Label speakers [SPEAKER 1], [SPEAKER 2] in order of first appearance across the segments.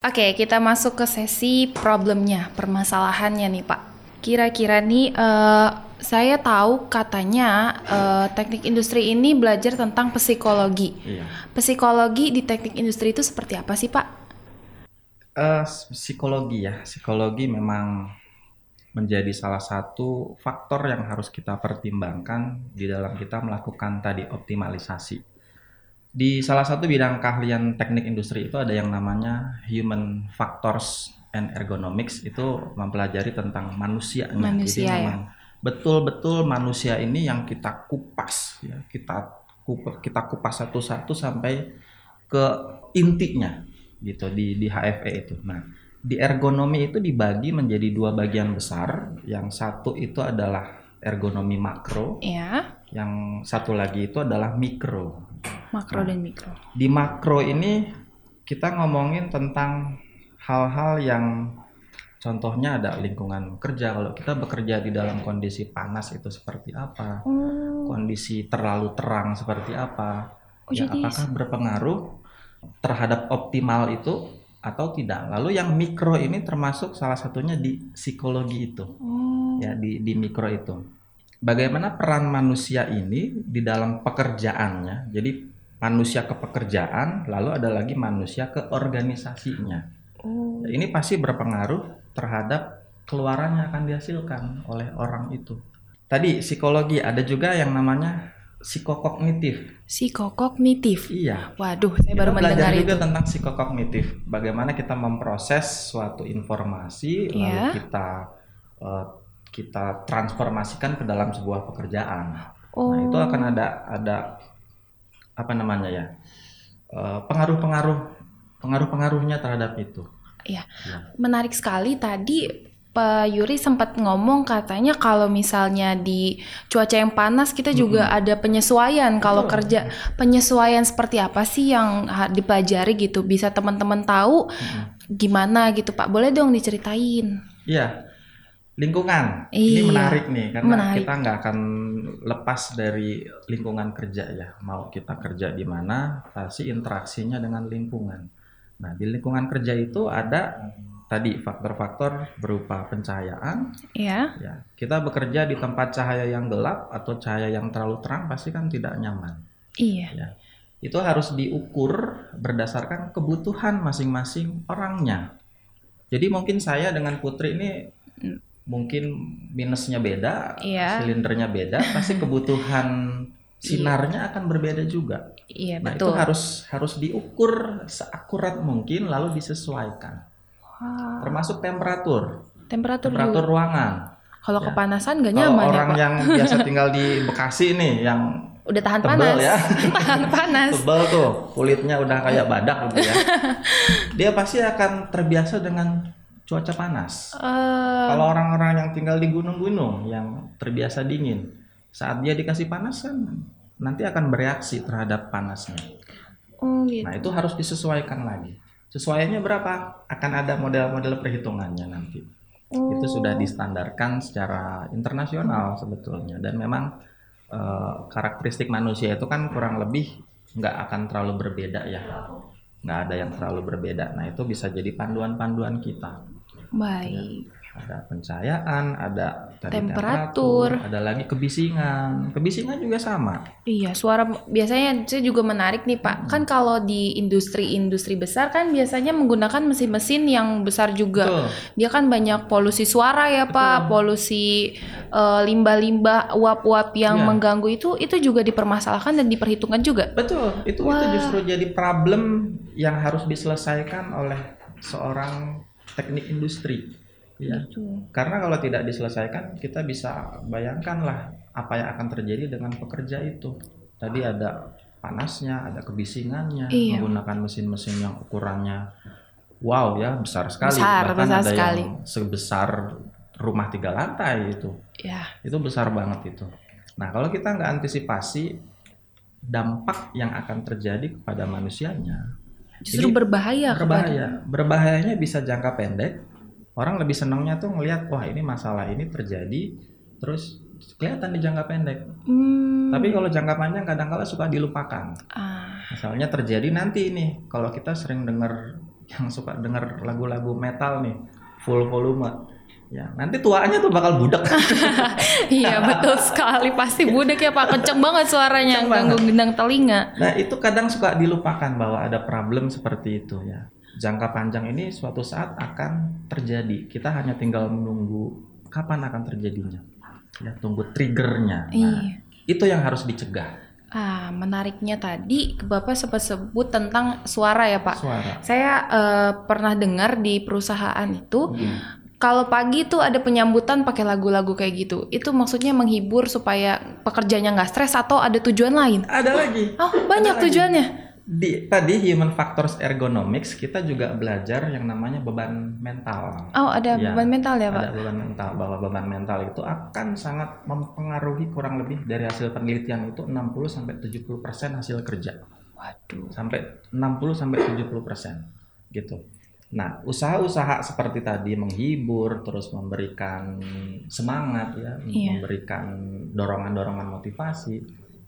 [SPEAKER 1] Oke, kita masuk ke sesi problemnya, permasalahannya nih Pak. Kira-kira nih, uh, saya tahu katanya uh, teknik industri ini belajar tentang psikologi.
[SPEAKER 2] Iya.
[SPEAKER 1] Psikologi di teknik industri itu seperti apa sih Pak?
[SPEAKER 2] Uh, psikologi ya, psikologi memang menjadi salah satu faktor yang harus kita pertimbangkan di dalam kita melakukan tadi optimalisasi di salah satu bidang keahlian teknik industri itu ada yang namanya human factors and ergonomics itu mempelajari tentang manusia.
[SPEAKER 1] Manusia Jadi ya.
[SPEAKER 2] betul-betul manusia ini yang kita kupas ya, kita kupas, kita kupas satu-satu sampai ke intinya gitu di di HFE itu. Nah, di ergonomi itu dibagi menjadi dua bagian besar. Yang satu itu adalah ergonomi makro.
[SPEAKER 1] Ya.
[SPEAKER 2] Yang satu lagi itu adalah mikro.
[SPEAKER 1] Makro dan mikro.
[SPEAKER 2] Di makro ini kita ngomongin tentang hal-hal yang contohnya ada lingkungan kerja. Kalau kita bekerja di dalam kondisi panas itu seperti apa? Oh. Kondisi terlalu terang seperti apa? Oh, ya, jadi... apakah berpengaruh terhadap optimal itu atau tidak? Lalu yang mikro ini termasuk salah satunya di psikologi itu. Oh. Ya, di di mikro itu. Bagaimana peran manusia ini di dalam pekerjaannya? Jadi manusia ke pekerjaan, lalu ada lagi manusia ke organisasinya. Oh. Ini pasti berpengaruh terhadap keluaran yang akan dihasilkan oleh orang itu. Tadi psikologi ada juga yang namanya psikokognitif.
[SPEAKER 1] Psikokognitif.
[SPEAKER 2] Iya.
[SPEAKER 1] Waduh, saya kita baru mendengar
[SPEAKER 2] juga tentang psikokognitif. Bagaimana kita memproses suatu informasi yeah. lalu iya. kita uh, kita transformasikan ke dalam sebuah pekerjaan. Oh. Nah, itu akan ada ada apa namanya ya eh, pengaruh-pengaruh pengaruh-pengaruhnya terhadap itu.
[SPEAKER 1] Iya, ya. menarik sekali tadi Pak Yuri sempat ngomong katanya kalau misalnya di cuaca yang panas kita juga mm -hmm. ada penyesuaian kalau kerja penyesuaian seperti apa sih yang dipelajari gitu bisa teman-teman tahu mm -hmm. gimana gitu Pak boleh dong diceritain?
[SPEAKER 2] Iya lingkungan. Iya, ini menarik nih karena menarik. kita nggak akan lepas dari lingkungan kerja ya. Mau kita kerja di mana pasti interaksinya dengan lingkungan. Nah di lingkungan kerja itu ada tadi faktor-faktor berupa pencahayaan.
[SPEAKER 1] Ya.
[SPEAKER 2] ya kita bekerja di tempat cahaya yang gelap atau cahaya yang terlalu terang pasti kan tidak nyaman.
[SPEAKER 1] Iya.
[SPEAKER 2] Ya itu harus diukur berdasarkan kebutuhan masing-masing orangnya. Jadi mungkin saya dengan Putri ini mungkin minusnya beda,
[SPEAKER 1] iya.
[SPEAKER 2] silindernya beda, pasti kebutuhan sinarnya akan berbeda juga.
[SPEAKER 1] Iya,
[SPEAKER 2] nah,
[SPEAKER 1] betul.
[SPEAKER 2] itu harus harus diukur seakurat mungkin lalu disesuaikan.
[SPEAKER 1] Wow.
[SPEAKER 2] Termasuk temperatur.
[SPEAKER 1] Temperatur,
[SPEAKER 2] temperatur ruangan.
[SPEAKER 1] Kalau ya. kepanasan gak nyaman
[SPEAKER 2] Kalau ya, orang ya, yang biasa tinggal di Bekasi nih yang
[SPEAKER 1] udah tahan
[SPEAKER 2] tebel
[SPEAKER 1] panas
[SPEAKER 2] ya.
[SPEAKER 1] tahan panas.
[SPEAKER 2] tebel tuh, kulitnya udah kayak badak gitu ya. Dia pasti akan terbiasa dengan cuaca panas. Uh... Kalau orang-orang yang tinggal di gunung-gunung yang terbiasa dingin, saat dia dikasih panas kan nanti akan bereaksi terhadap panasnya.
[SPEAKER 1] Oh, gitu.
[SPEAKER 2] Nah itu harus disesuaikan lagi. Sesuaiannya berapa? Akan ada model-model perhitungannya nanti. Oh. Itu sudah distandarkan secara internasional sebetulnya dan memang uh, karakteristik manusia itu kan kurang lebih nggak akan terlalu berbeda ya nggak ada yang terlalu berbeda. Nah itu bisa jadi panduan-panduan kita.
[SPEAKER 1] Baik.
[SPEAKER 2] Ada pencahayaan, ada
[SPEAKER 1] temperatur,
[SPEAKER 2] ada lagi kebisingan. Kebisingan juga sama.
[SPEAKER 1] Iya, suara biasanya saya juga menarik nih Pak. Hmm. Kan kalau di industri-industri besar kan biasanya menggunakan mesin-mesin yang besar juga. Betul. Dia kan banyak polusi suara ya Betul. Pak, polusi uh, limbah-limbah, uap-uap yang ya. mengganggu itu itu juga dipermasalahkan dan diperhitungkan juga.
[SPEAKER 2] Betul. Itu Wah. itu justru jadi problem yang harus diselesaikan oleh seorang teknik industri. Ya. Karena kalau tidak diselesaikan, kita bisa bayangkanlah apa yang akan terjadi dengan pekerja itu. Tadi ada panasnya, ada kebisingannya, iya. menggunakan mesin-mesin yang ukurannya wow ya besar sekali,
[SPEAKER 1] besar,
[SPEAKER 2] bahkan
[SPEAKER 1] besar
[SPEAKER 2] ada
[SPEAKER 1] sekali.
[SPEAKER 2] yang sebesar rumah tiga lantai itu.
[SPEAKER 1] Ya.
[SPEAKER 2] Itu besar banget itu. Nah kalau kita nggak antisipasi dampak yang akan terjadi kepada manusianya,
[SPEAKER 1] Justru Jadi, berbahaya.
[SPEAKER 2] Berbahaya. Kepada... Berbahayanya bisa jangka pendek. Orang lebih senangnya tuh ngelihat wah ini masalah ini terjadi terus kelihatan di jangka pendek.
[SPEAKER 1] Hmm.
[SPEAKER 2] Tapi kalau jangka panjang kadang-kala suka dilupakan.
[SPEAKER 1] Ah.
[SPEAKER 2] Misalnya terjadi nanti ini kalau kita sering dengar yang suka denger lagu-lagu metal nih full volume ya nanti tuanya tuh bakal budak.
[SPEAKER 1] Iya betul sekali. Pasti budak ya pak. Kenceng banget suaranya ganggu gendang telinga.
[SPEAKER 2] Nah itu kadang suka dilupakan bahwa ada problem seperti itu ya. Jangka panjang ini suatu saat akan terjadi. Kita hanya tinggal menunggu kapan akan terjadinya. Ya tunggu triggernya. Nah,
[SPEAKER 1] iya.
[SPEAKER 2] itu yang harus dicegah.
[SPEAKER 1] Ah menariknya tadi bapak sempat sebut tentang suara ya pak.
[SPEAKER 2] Suara.
[SPEAKER 1] Saya eh, pernah dengar di perusahaan itu
[SPEAKER 2] Hmm.
[SPEAKER 1] Kalau pagi tuh ada penyambutan pakai lagu-lagu kayak gitu. Itu maksudnya menghibur supaya pekerjanya nggak stres atau ada tujuan lain?
[SPEAKER 2] Ada lagi.
[SPEAKER 1] Oh banyak
[SPEAKER 2] lagi.
[SPEAKER 1] tujuannya.
[SPEAKER 2] Di tadi human factors ergonomics kita juga belajar yang namanya beban mental.
[SPEAKER 1] Oh ada
[SPEAKER 2] Iya,
[SPEAKER 1] beban mental ya pak?
[SPEAKER 2] Ada beban mental. Bahwa beban mental itu akan sangat mempengaruhi kurang lebih dari hasil penelitian itu 60 sampai 70% hasil kerja.
[SPEAKER 1] Waduh.
[SPEAKER 2] Sampai 60 sampai 70% gitu. Nah, usaha-usaha seperti tadi menghibur, terus memberikan semangat ya,
[SPEAKER 1] Iya.
[SPEAKER 2] memberikan dorongan-dorongan motivasi,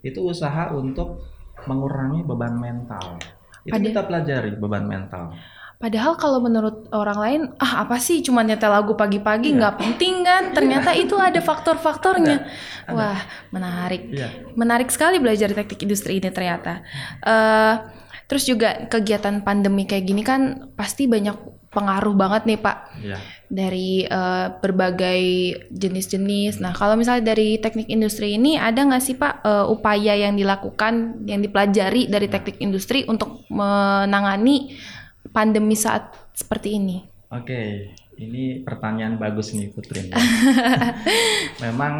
[SPEAKER 2] itu usaha untuk mengurangi beban mental. Itu
[SPEAKER 1] Pada-
[SPEAKER 2] kita pelajari beban mental.
[SPEAKER 1] Padahal kalau menurut orang lain, ah apa sih cuma nyetel lagu pagi-pagi
[SPEAKER 2] Iya.
[SPEAKER 1] nggak penting kan? Ternyata itu ada faktor-faktornya.
[SPEAKER 2] Ada.
[SPEAKER 1] Wah menarik,
[SPEAKER 2] Iya.
[SPEAKER 1] menarik sekali belajar teknik industri ini ternyata. Eh terus juga kegiatan pandemi kayak gini kan pasti banyak pengaruh banget nih Pak
[SPEAKER 2] Iya.
[SPEAKER 1] dari eh, berbagai jenis-jenis. Nah kalau misalnya dari teknik industri ini ada nggak sih Pak eh, upaya yang dilakukan, yang dipelajari dari teknik industri untuk menangani pandemi saat seperti ini?
[SPEAKER 2] Oke, ini pertanyaan bagus nih Putri. Memang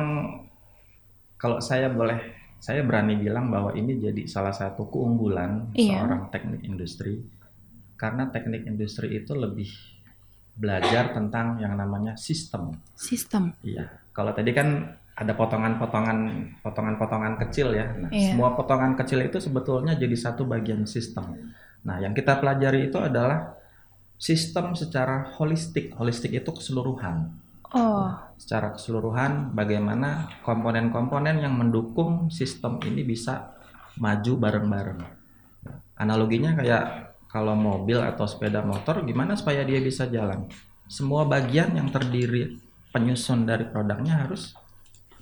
[SPEAKER 2] kalau saya boleh, saya berani bilang bahwa ini jadi salah satu keunggulan
[SPEAKER 1] Iya.
[SPEAKER 2] seorang teknik industri, karena teknik industri itu lebih belajar tentang yang namanya sistem.
[SPEAKER 1] Sistem.
[SPEAKER 2] Iya. Kalau tadi kan ada potongan-potongan potongan-potongan kecil ya. Nah,
[SPEAKER 1] Iya.
[SPEAKER 2] semua potongan kecil itu sebetulnya jadi satu bagian sistem. Nah, yang kita pelajari itu adalah sistem secara holistik. Holistik itu keseluruhan.
[SPEAKER 1] Oh,
[SPEAKER 2] Secara keseluruhan bagaimana komponen-komponen yang mendukung sistem ini bisa maju bareng-bareng. Analoginya kayak kalau mobil atau sepeda motor gimana supaya dia bisa jalan? Semua bagian yang terdiri penyusun dari produknya harus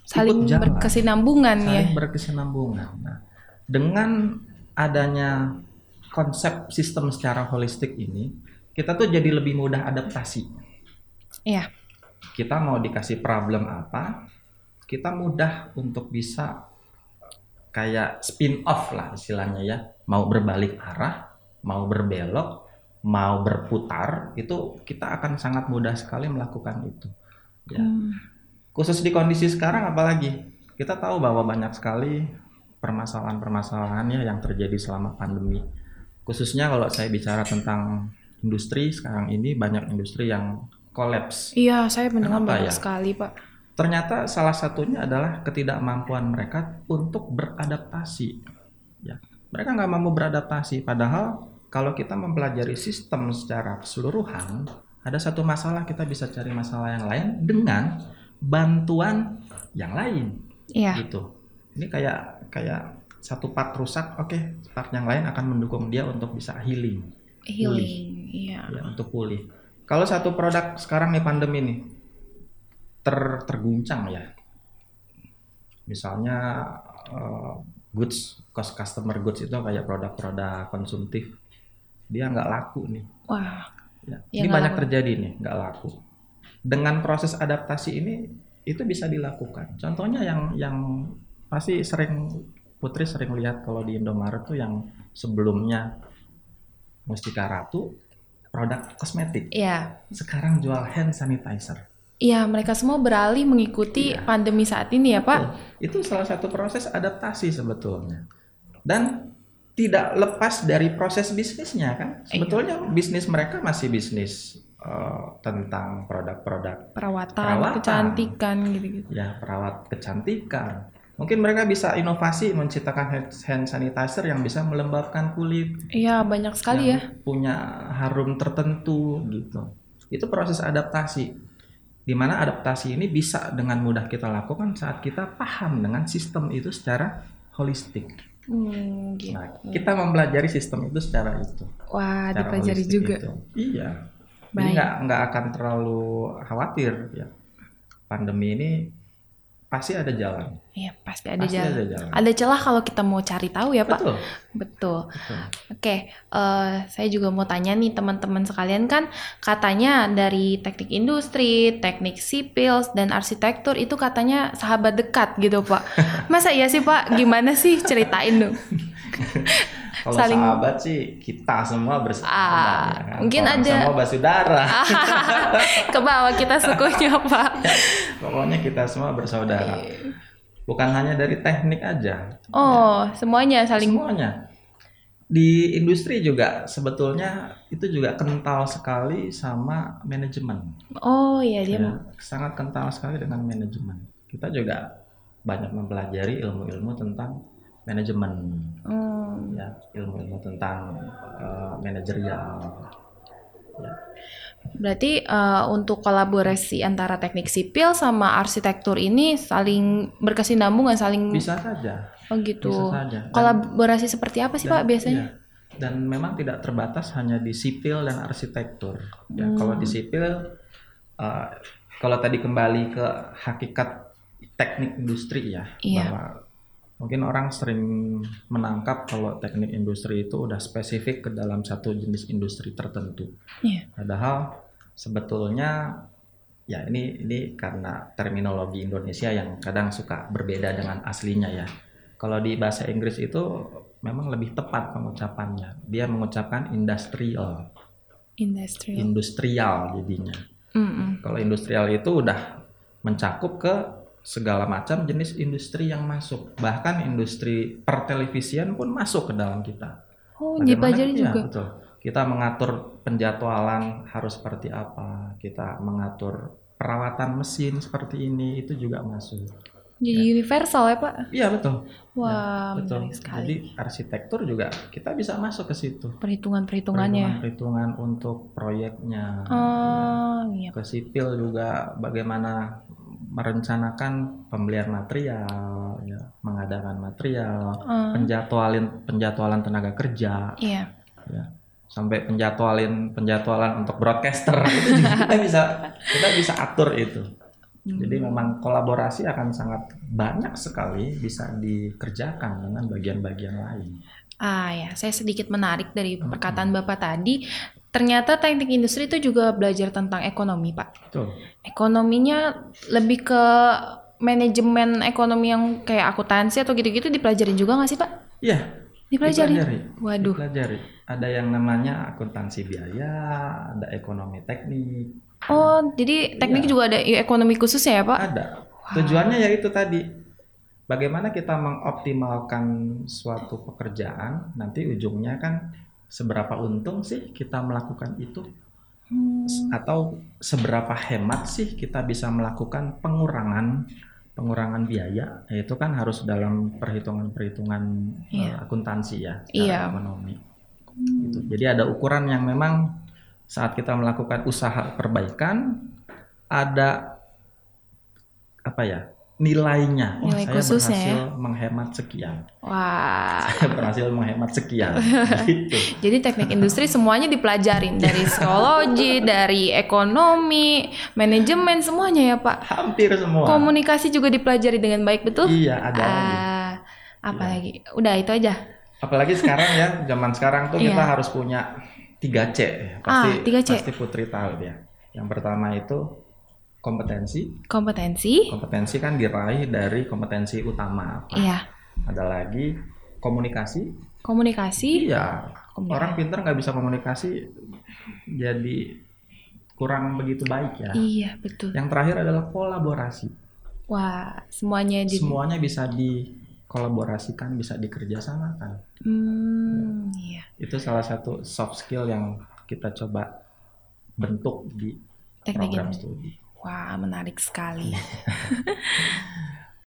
[SPEAKER 1] saling
[SPEAKER 2] ikut jalan.
[SPEAKER 1] berkesinambungan ya.
[SPEAKER 2] saling berkesinambungan. Nah, dengan adanya konsep sistem secara holistik ini, kita tuh jadi lebih mudah adaptasi.
[SPEAKER 1] Iya.
[SPEAKER 2] Kita mau dikasih problem apa, kita mudah untuk bisa kayak spin off lah istilahnya ya. Mau berbalik arah, mau berbelok, mau berputar, itu kita akan sangat mudah sekali melakukan itu. Ya
[SPEAKER 1] Hmm.
[SPEAKER 2] khusus di kondisi sekarang apalagi kita tahu bahwa banyak sekali permasalahan-permasalahan ya yang terjadi selama pandemi khususnya kalau saya bicara tentang industri sekarang ini banyak industri yang kolaps
[SPEAKER 1] Iya, saya mendengar
[SPEAKER 2] Kenapa
[SPEAKER 1] banyak
[SPEAKER 2] ya?
[SPEAKER 1] sekali, Pak.
[SPEAKER 2] ternyata salah satunya adalah ketidakmampuan mereka untuk beradaptasi ya mereka nggak mampu beradaptasi padahal kalau kita mempelajari sistem secara keseluruhan ada satu masalah kita bisa cari masalah yang lain dengan bantuan yang lain
[SPEAKER 1] Iya.
[SPEAKER 2] gitu. Ini kayak kayak satu part rusak, oke, part yang lain akan mendukung dia untuk bisa healing,
[SPEAKER 1] Healing. Iya.
[SPEAKER 2] ya, untuk pulih. Kalau satu produk sekarang nih pandemi nih ter terguncang ya, misalnya eh, goods, cost customer goods itu kayak produk-produk konsumtif, dia nggak laku nih.
[SPEAKER 1] Wah,
[SPEAKER 2] Ya,
[SPEAKER 1] Ya,
[SPEAKER 2] ini banyak
[SPEAKER 1] laku.
[SPEAKER 2] terjadi nih, nggak laku. Dengan proses adaptasi ini itu bisa dilakukan. Contohnya yang yang pasti sering Putri sering lihat kalau di Indomaret tuh yang sebelumnya Mustika Ratu produk kosmetik,
[SPEAKER 1] iya.
[SPEAKER 2] sekarang jual hand sanitizer.
[SPEAKER 1] Iya, mereka semua beralih mengikuti
[SPEAKER 2] Iya.
[SPEAKER 1] pandemi saat ini ya, Pak.
[SPEAKER 2] Itu salah satu proses adaptasi sebetulnya. Dan tidak lepas dari proses bisnisnya kan.
[SPEAKER 1] Iya.
[SPEAKER 2] Sebetulnya bisnis mereka masih bisnis eh, tentang produk-produk
[SPEAKER 1] Perawatan,
[SPEAKER 2] Perawatan.
[SPEAKER 1] kecantikan gitu-gitu.
[SPEAKER 2] ya perawat kecantikan. Mungkin mereka bisa inovasi menciptakan hand- sanitizer yang bisa melembabkan kulit,
[SPEAKER 1] Iya, banyak sekali ya.
[SPEAKER 2] punya harum tertentu gitu. Itu proses adaptasi. Di mana adaptasi ini bisa dengan mudah kita lakukan saat kita paham dengan sistem itu secara holistik.
[SPEAKER 1] Hmm, gitu.
[SPEAKER 2] Nah, kita mempelajari sistem itu secara itu.
[SPEAKER 1] Wah,
[SPEAKER 2] secara
[SPEAKER 1] dipelajari juga.
[SPEAKER 2] itu. Iya. Jadi
[SPEAKER 1] Baik.
[SPEAKER 2] nggak nggak akan terlalu khawatir ya. Pandemi ini pasti ada jalan.
[SPEAKER 1] Iya, pasti ada
[SPEAKER 2] pasti
[SPEAKER 1] jalan.
[SPEAKER 2] ada jalan.
[SPEAKER 1] Ada celah kalau kita mau cari tahu ya, Pak.
[SPEAKER 2] Betul.
[SPEAKER 1] Betul.
[SPEAKER 2] betul.
[SPEAKER 1] Oke, eh, saya juga mau tanya nih teman-teman sekalian kan katanya dari teknik industri, teknik sipil dan arsitektur itu katanya sahabat dekat gitu Pak. Masa iya sih Pak? Gimana sih ceritain dong?
[SPEAKER 2] Kalau
[SPEAKER 1] Saling-
[SPEAKER 2] sahabat sih kita semua bersahabat.
[SPEAKER 1] Ah,
[SPEAKER 2] ya kan?
[SPEAKER 1] mungkin
[SPEAKER 2] Kalau
[SPEAKER 1] ada-
[SPEAKER 2] Sama basudara.
[SPEAKER 1] Ke bawah kita sukunya Pak.
[SPEAKER 2] Pokoknya kita semua bersaudara. Bukan hanya dari teknik aja.
[SPEAKER 1] Oh, semuanya saling
[SPEAKER 2] Semuanya. Di industri juga sebetulnya itu juga kental sekali sama manajemen.
[SPEAKER 1] Oh iya dia
[SPEAKER 2] Ya, sangat kental sekali dengan manajemen. Kita juga banyak mempelajari ilmu-ilmu tentang manajemen,
[SPEAKER 1] Hmm,
[SPEAKER 2] ya, ilmu-ilmu tentang eh, manajerial. Ya.
[SPEAKER 1] berarti eh, untuk kolaborasi antara teknik sipil sama arsitektur ini saling berkesinambungan, saling
[SPEAKER 2] Bisa saja,
[SPEAKER 1] oh gitu.
[SPEAKER 2] bisa saja. Dan-
[SPEAKER 1] Kolaborasi seperti apa sih
[SPEAKER 2] dan-
[SPEAKER 1] Pak biasanya?
[SPEAKER 2] iya. Dan memang tidak terbatas hanya di sipil dan arsitektur. Ya, kalau di sipil, eh, kalau tadi kembali ke hakikat teknik industri ya,
[SPEAKER 1] Iya.
[SPEAKER 2] bahwa mungkin orang sering menangkap kalau teknik industri itu udah spesifik ke dalam satu jenis industri tertentu.
[SPEAKER 1] Iya.
[SPEAKER 2] Padahal sebetulnya ya ini ini karena terminologi Indonesia yang kadang suka berbeda dengan aslinya ya. Kalau di bahasa Inggris itu memang lebih tepat pengucapannya. Dia mengucapkan industrial,
[SPEAKER 1] Industrial.
[SPEAKER 2] industrial jadinya.
[SPEAKER 1] Mm-mm.
[SPEAKER 2] Kalau industrial itu udah mencakup ke segala macam jenis industri yang masuk. Bahkan industri pertelevisian pun masuk ke dalam kita.
[SPEAKER 1] Oh, dipelajari
[SPEAKER 2] iya,
[SPEAKER 1] juga.
[SPEAKER 2] betul. Kita mengatur penjadwalan harus seperti apa, kita mengatur perawatan mesin seperti ini itu juga masuk.
[SPEAKER 1] Jadi universal ya, Pak?
[SPEAKER 2] Iya betul.
[SPEAKER 1] Wah,
[SPEAKER 2] betul.
[SPEAKER 1] menarik sekali.
[SPEAKER 2] Jadi arsitektur juga kita bisa masuk ke situ.
[SPEAKER 1] Perhitungan-perhitungannya.
[SPEAKER 2] Perhitungan untuk proyeknya.
[SPEAKER 1] Oh, iya.
[SPEAKER 2] Ke sipil juga bagaimana merencanakan pembelian material, ya, mengadakan material,
[SPEAKER 1] Eh,
[SPEAKER 2] penjadwalan penjadwalan tenaga kerja,
[SPEAKER 1] iya.
[SPEAKER 2] ya sampai penjadwalin penjadwalan untuk broadcaster. Itu juga kita bisa kita bisa atur itu. Jadi memang kolaborasi akan sangat banyak sekali bisa dikerjakan dengan bagian-bagian lain.
[SPEAKER 1] Ah ya, saya sedikit menarik dari perkataan Bapak tadi. Ternyata teknik industri itu juga belajar tentang ekonomi, Pak.
[SPEAKER 2] betul
[SPEAKER 1] Ekonominya lebih ke manajemen ekonomi yang kayak akuntansi atau gitu-gitu dipelajarin juga nggak sih, Pak?
[SPEAKER 2] iya
[SPEAKER 1] Dipelajari.
[SPEAKER 2] dipelajari
[SPEAKER 1] Waduh.
[SPEAKER 2] dipelajari ada yang namanya akuntansi biaya ada ekonomi teknik
[SPEAKER 1] Oh, jadi teknik
[SPEAKER 2] Iya.
[SPEAKER 1] juga ada ekonomi khusus ya, Pak?
[SPEAKER 2] ada tujuannya ya itu tadi bagaimana kita mengoptimalkan suatu pekerjaan nanti ujungnya kan seberapa untung sih kita melakukan itu
[SPEAKER 1] Hmm,
[SPEAKER 2] atau seberapa hemat sih kita bisa melakukan pengurangan pengurangan biaya itu kan harus dalam perhitungan-perhitungan
[SPEAKER 1] Iya.
[SPEAKER 2] eh, akuntansi ya secara
[SPEAKER 1] Iya.
[SPEAKER 2] ekonomi gitu. jadi ada ukuran yang memang saat kita melakukan usaha perbaikan ada apa ya nilainya Wah,
[SPEAKER 1] Nilai
[SPEAKER 2] saya
[SPEAKER 1] khususnya
[SPEAKER 2] berhasil menghemat sekian
[SPEAKER 1] Wah.
[SPEAKER 2] saya berhasil menghemat sekian gitu
[SPEAKER 1] Jadi teknik industri semuanya dipelajarin dari psikologi, dari ekonomi, manajemen semuanya ya Pak.
[SPEAKER 2] hampir semua
[SPEAKER 1] Komunikasi juga dipelajari dengan baik betul.
[SPEAKER 2] iya ada lagi
[SPEAKER 1] Ah, apalagi udah itu aja.
[SPEAKER 2] apalagi sekarang ya zaman sekarang tuh kita
[SPEAKER 1] Iya.
[SPEAKER 2] harus punya 3C ya. pasti
[SPEAKER 1] Ah, 3C.
[SPEAKER 2] pasti Putri tahu ya yang pertama itu kompetensi
[SPEAKER 1] Kompetensi.
[SPEAKER 2] kompetensi kan diraih dari kompetensi utama apa
[SPEAKER 1] Iya.
[SPEAKER 2] ada lagi komunikasi
[SPEAKER 1] Komunikasi.
[SPEAKER 2] iya
[SPEAKER 1] Komunikasi.
[SPEAKER 2] orang pintar nggak bisa komunikasi jadi kurang begitu baik ya
[SPEAKER 1] Iya betul.
[SPEAKER 2] yang terakhir adalah kolaborasi
[SPEAKER 1] Wah semuanya di.
[SPEAKER 2] semuanya bisa dikolaborasikan bisa dikerjasamakan
[SPEAKER 1] Hmm, iya.
[SPEAKER 2] itu salah satu soft skill yang kita coba bentuk di
[SPEAKER 1] Teknik
[SPEAKER 2] program
[SPEAKER 1] ini.
[SPEAKER 2] studi
[SPEAKER 1] Wah menarik sekali.